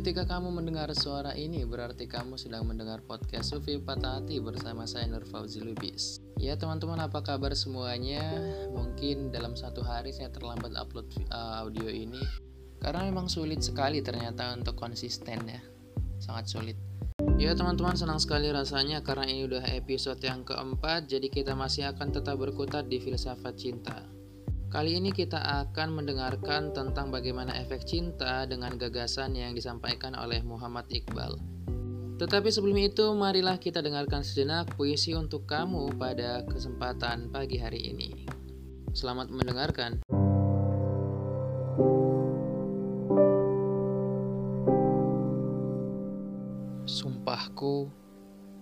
ketika kamu mendengar suara ini berarti kamu sedang mendengar podcast Sufi Patah Hati bersama saya Nur Fauzi Lubis. Ya teman-teman apa kabar semuanya? Mungkin dalam satu hari saya terlambat upload uh, audio ini karena memang sulit sekali ternyata untuk konsisten ya. Sangat sulit. Ya teman-teman senang sekali rasanya karena ini udah episode yang keempat jadi kita masih akan tetap berkutat di filsafat cinta. Kali ini kita akan mendengarkan tentang bagaimana efek cinta dengan gagasan yang disampaikan oleh Muhammad Iqbal. Tetapi sebelum itu, marilah kita dengarkan sejenak puisi untuk kamu pada kesempatan pagi hari ini. Selamat mendengarkan. Sumpahku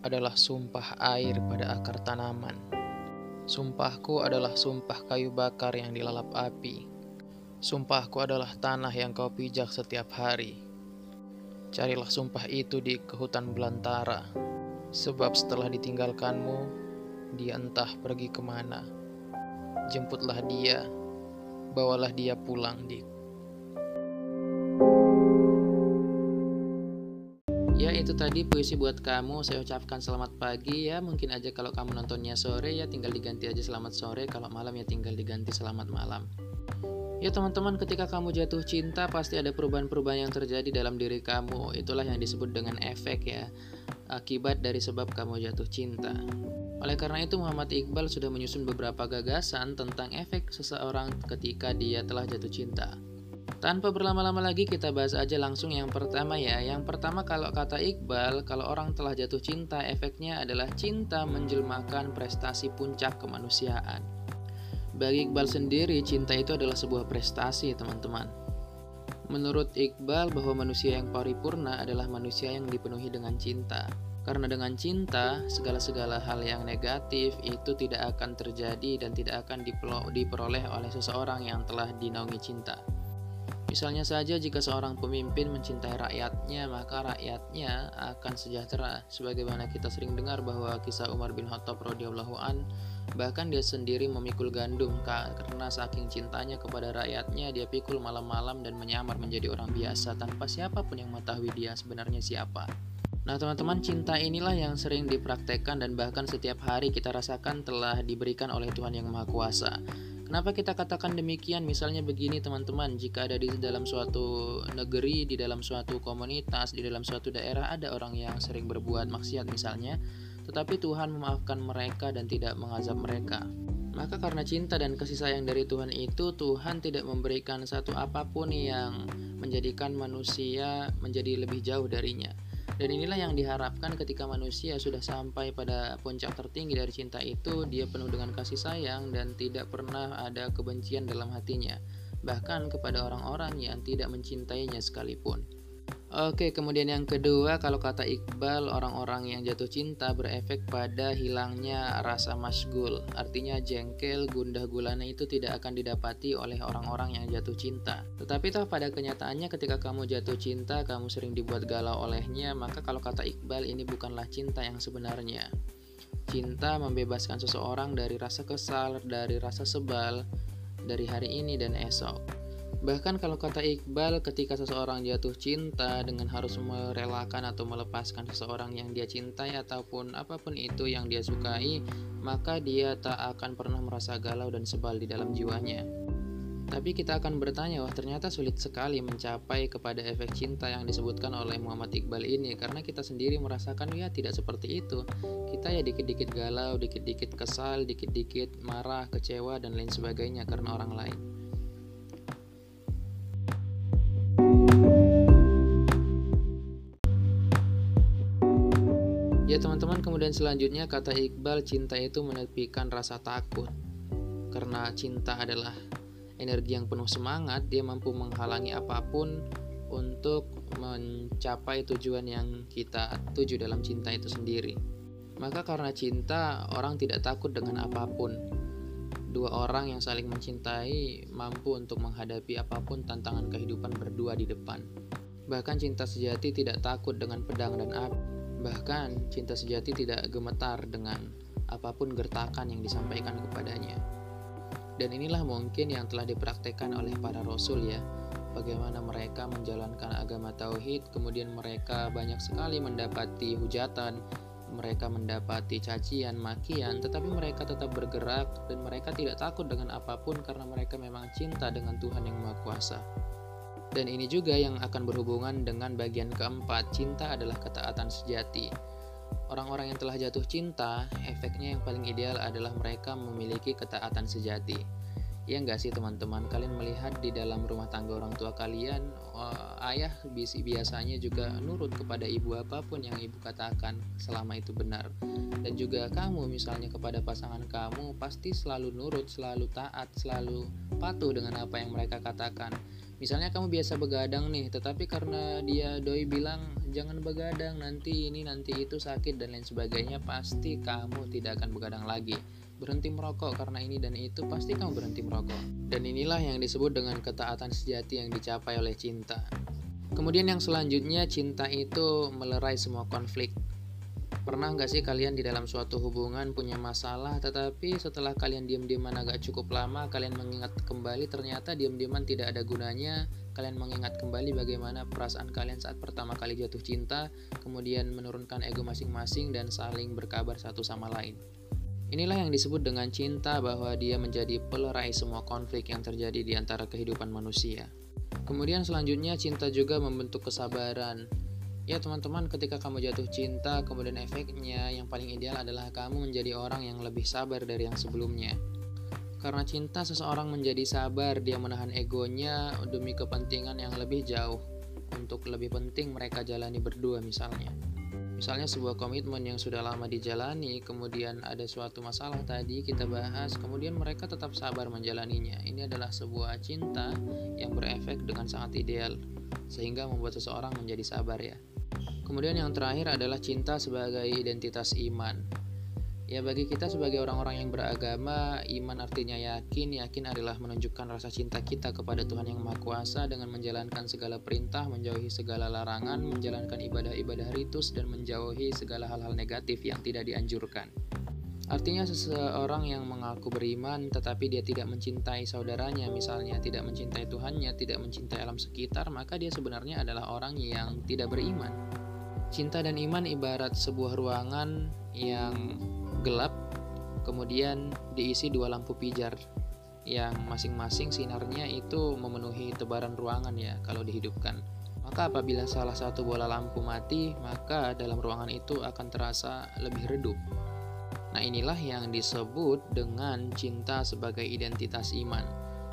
adalah sumpah air pada akar tanaman Sumpahku adalah sumpah kayu bakar yang dilalap api. Sumpahku adalah tanah yang kau pijak setiap hari. Carilah sumpah itu di kehutan belantara, sebab setelah ditinggalkanmu, dia entah pergi ke mana. Jemputlah dia, bawalah dia pulang, Dik. Ya itu tadi puisi buat kamu. Saya ucapkan selamat pagi ya. Mungkin aja kalau kamu nontonnya sore ya tinggal diganti aja selamat sore. Kalau malam ya tinggal diganti selamat malam. Ya teman-teman ketika kamu jatuh cinta Pasti ada perubahan-perubahan yang terjadi dalam diri kamu. Itulah yang disebut dengan efek ya Akibat dari sebab kamu jatuh cinta. Oleh karena itu Muhammad Iqbal sudah menyusun beberapa gagasan tentang efek seseorang ketika dia telah jatuh cinta. Tanpa berlama-lama lagi kita bahas aja langsung yang pertama ya. Yang pertama kalau kata Iqbal, kalau orang telah jatuh cinta efeknya adalah cinta menjelmakan prestasi puncak kemanusiaan. Bagi Iqbal sendiri, cinta itu adalah sebuah prestasi, teman-teman. Menurut Iqbal bahwa manusia yang paripurna adalah manusia yang dipenuhi dengan cinta. Karena dengan cinta, segala-segala hal yang negatif itu tidak akan terjadi dan tidak akan diperoleh oleh seseorang yang telah dinaungi cinta. Misalnya saja jika seorang pemimpin mencintai rakyatnya, maka rakyatnya akan sejahtera. Sebagaimana kita sering dengar bahwa kisah Umar bin Khattab radhiyallahu an, bahkan dia sendiri memikul gandum karena saking cintanya kepada rakyatnya, dia pikul malam-malam dan menyamar menjadi orang biasa tanpa siapa pun yang mengetahui dia sebenarnya siapa. Nah, teman-teman, cinta inilah yang sering dipraktekkan dan bahkan setiap hari kita rasakan telah diberikan oleh Tuhan Yang Maha Kuasa. Kenapa kita katakan demikian? Misalnya begini teman-teman, jika ada di dalam suatu negeri, di dalam suatu komunitas, di dalam suatu daerah ada orang yang sering berbuat maksiat misalnya, tetapi Tuhan memaafkan mereka dan tidak mengazab mereka. Maka karena cinta dan kasih sayang dari Tuhan itu, Tuhan tidak memberikan satu apa pun yang menjadikan manusia menjadi lebih jauh darinya. Dan inilah yang diharapkan ketika manusia sudah sampai pada puncak tertinggi dari cinta itu, dia penuh dengan kasih sayang dan tidak pernah ada kebencian dalam hatinya, bahkan kepada orang-orang yang tidak mencintainya sekalipun. Oke, kemudian yang kedua, kalau kata Iqbal, orang-orang yang jatuh cinta berefek pada hilangnya rasa masgul. Artinya jengkel, gundah gulana itu tidak akan didapati oleh orang-orang yang jatuh cinta. Tetapi toh pada kenyataannya ketika kamu jatuh cinta, kamu sering dibuat galau olehnya, maka kalau kata Iqbal ini bukanlah cinta yang sebenarnya. Cinta membebaskan seseorang dari rasa kesal, dari rasa sebal, dari hari ini dan esok. Bahkan kalau kata Iqbal, ketika seseorang jatuh cinta dengan harus merelakan atau melepaskan seseorang yang dia cintai ataupun apa pun itu yang dia sukai, maka dia tak akan pernah merasa galau dan sebal di dalam jiwanya. Tapi kita akan bertanya, wah ternyata sulit sekali mencapai kepada efek cinta yang disebutkan oleh Muhammad Iqbal ini karena kita sendiri merasakan ya tidak seperti itu. Kita ya dikit-dikit galau, dikit-dikit kesal, dikit-dikit marah, kecewa dan lain sebagainya karena orang lain. Teman-teman kemudian selanjutnya kata Iqbal cinta itu menepikan rasa takut. Karena cinta adalah energi yang penuh semangat Dia mampu menghalangi apa pun untuk mencapai tujuan yang kita tuju dalam cinta itu sendiri. Maka karena cinta orang tidak takut dengan apa pun. Dua orang yang saling mencintai mampu untuk menghadapi apa pun tantangan kehidupan berdua di depan. Bahkan cinta sejati tidak takut dengan pedang dan api Bahkan cinta sejati tidak gemetar dengan apa pun gertakan yang disampaikan kepadanya. Dan inilah mungkin yang telah dipraktekkan oleh para rasul ya. bagaimana mereka menjalankan agama tauhid, kemudian mereka banyak sekali mendapati hujatan, mereka mendapati cacian, makian, tetapi mereka tetap bergerak dan mereka tidak takut dengan apa pun karena mereka memang cinta dengan Tuhan yang Maha Kuasa. Dan ini juga yang akan berhubungan dengan bagian keempat, cinta adalah ketaatan sejati. Orang-orang yang telah jatuh cinta, efeknya yang paling ideal adalah mereka memiliki ketaatan sejati. Ya enggak sih teman-teman, kalian melihat di dalam rumah tangga orang tua kalian, oh, ayah biasanya juga nurut kepada ibu apa pun yang ibu katakan selama itu benar. Dan juga kamu misalnya kepada pasangan kamu pasti selalu nurut, selalu taat, selalu patuh dengan apa yang mereka katakan. Misalnya kamu biasa begadang nih, tetapi karena dia doi bilang jangan begadang nanti ini nanti itu sakit dan lain sebagainya, pasti kamu tidak akan begadang lagi berhenti merokok karena ini dan itu, pasti kamu berhenti merokok. Dan inilah yang disebut dengan ketaatan sejati yang dicapai oleh cinta. Kemudian yang selanjutnya, cinta itu melerai semua konflik. Pernah nggak sih kalian di dalam suatu hubungan punya masalah, tetapi setelah kalian diam-diaman agak cukup lama, kalian mengingat kembali ternyata diam-diaman tidak ada gunanya, kalian mengingat kembali bagaimana perasaan kalian saat pertama kali jatuh cinta, kemudian menurunkan ego masing-masing dan saling berkabar satu sama lain. Inilah yang disebut dengan cinta bahwa dia menjadi pelerai semua konflik yang terjadi di antara kehidupan manusia. Kemudian selanjutnya cinta juga membentuk kesabaran. Ya teman-teman ketika kamu jatuh cinta kemudian efeknya yang paling ideal adalah kamu menjadi orang yang lebih sabar dari yang sebelumnya. Karena cinta seseorang menjadi sabar, dia menahan egonya demi kepentingan yang lebih jauh. Untuk lebih penting mereka jalani berdua misalnya. Misalnya sebuah komitmen yang sudah lama dijalani, kemudian ada suatu masalah tadi kita bahas, kemudian mereka tetap sabar menjalaninya. Ini adalah sebuah cinta yang berefek dengan sangat ideal, sehingga membuat seseorang menjadi sabar ya. Kemudian yang terakhir adalah cinta sebagai identitas iman. Ya bagi kita sebagai orang-orang yang beragama, iman artinya yakin. Yakin adalah menunjukkan rasa cinta kita kepada Tuhan yang Maha Kuasa dengan menjalankan segala perintah, menjauhi segala larangan, menjalankan ibadah-ibadah ritus dan menjauhi segala hal-hal negatif yang tidak dianjurkan. Artinya seseorang yang mengaku beriman tetapi dia tidak mencintai saudaranya, misalnya tidak mencintai Tuhannya, tidak mencintai alam sekitar, maka dia sebenarnya adalah orang yang tidak beriman. Cinta dan iman ibarat sebuah ruangan yang gelap, kemudian diisi dua lampu pijar yang masing-masing sinarnya itu memenuhi tebaran ruangan ya kalau dihidupkan. Maka apabila salah satu bola lampu mati, maka dalam ruangan itu akan terasa lebih redup. Nah, inilah yang disebut dengan cinta sebagai identitas iman.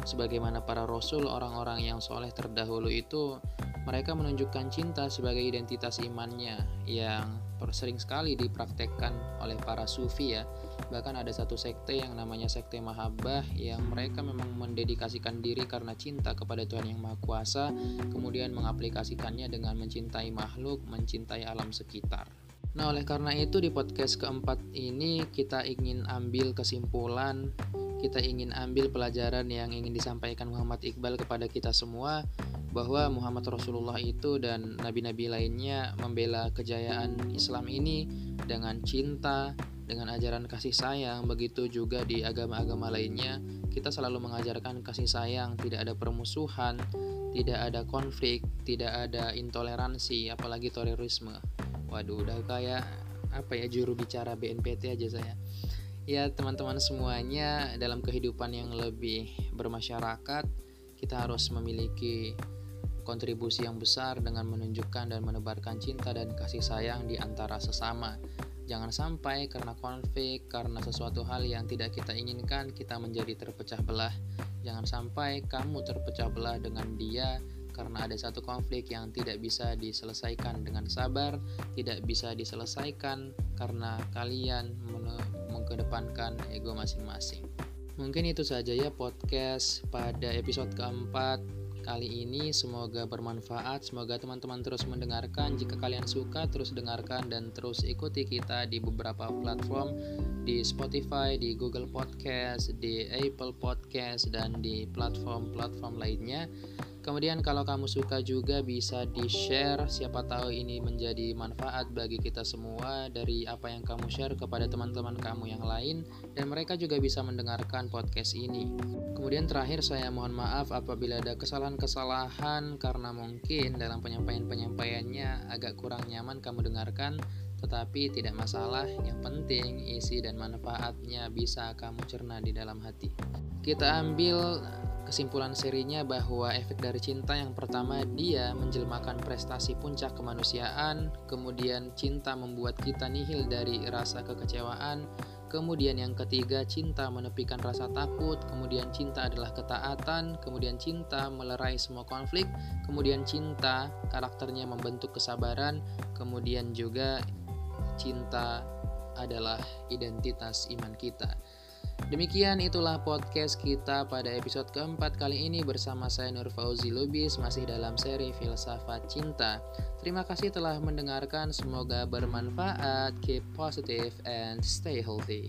Sebagaimana para rasul, orang-orang yang soleh terdahulu itu mereka menunjukkan cinta sebagai identitas imannya yang sering sekali dipraktekkan oleh para sufi ya. Bahkan ada satu sekte yang namanya sekte Mahabbah yang mereka memang mendedikasikan diri karena cinta kepada Tuhan yang Maha Kuasa, kemudian mengaplikasikannya dengan mencintai makhluk, mencintai alam sekitar. Nah, oleh karena itu di podcast keempat ini kita ingin ambil kesimpulan, kita ingin ambil pelajaran yang ingin disampaikan Muhammad Iqbal kepada kita semua bahwa Muhammad Rasulullah itu dan nabi-nabi lainnya membela kejayaan Islam ini dengan cinta, dengan ajaran kasih sayang, begitu juga di agama-agama lainnya kita selalu mengajarkan kasih sayang, tidak ada permusuhan, tidak ada konflik, tidak ada intoleransi, apalagi terorisme. Waduh, udah kayak apa ya juru bicara BNPT aja saya. Ya, teman-teman semuanya dalam kehidupan yang lebih bermasyarakat, kita harus memiliki kontribusi yang besar dengan menunjukkan dan menebarkan cinta dan kasih sayang di antara sesama. Jangan sampai karena konflik, karena sesuatu hal yang tidak kita inginkan, kita menjadi terpecah belah. Jangan sampai kamu terpecah belah dengan dia karena ada satu konflik yang tidak bisa diselesaikan dengan sabar, tidak bisa diselesaikan karena kalian mengedepankan ego masing-masing. Mungkin itu saja ya podcast pada episode keempat kali ini. Semoga bermanfaat. Semoga teman-teman terus mendengarkan. Jika kalian suka terus dengarkan dan terus ikuti kita di beberapa platform di Spotify di Google Podcast di Apple Podcast dan di platform-platform lainnya. Kemudian kalau kamu suka juga bisa di-share, siapa tahu ini menjadi manfaat bagi kita semua dari apa yang kamu share kepada teman-teman kamu yang lain dan mereka juga bisa mendengarkan podcast ini. Kemudian terakhir saya mohon maaf apabila ada kesalahan-kesalahan karena mungkin dalam penyampaian-penyampaiannya agak kurang nyaman kamu dengarkan tetapi tidak masalah, yang penting isi dan manfaatnya bisa kamu cerna di dalam hati. Kita ambil Kesimpulan serinya bahwa efek dari cinta yang pertama dia menjelmakan prestasi puncak kemanusiaan, kemudian cinta membuat kita nihil dari rasa kekecewaan, kemudian yang ketiga cinta menepikan rasa takut, kemudian cinta adalah ketaatan, kemudian cinta melerai semua konflik, kemudian cinta karakternya membentuk kesabaran, kemudian juga cinta adalah identitas iman kita. Demikian itulah podcast kita pada episode keempat kali ini bersama saya Nur Fauzi Lubis masih dalam seri Filsafat Cinta. Terima kasih telah mendengarkan, semoga bermanfaat, keep positive and stay healthy.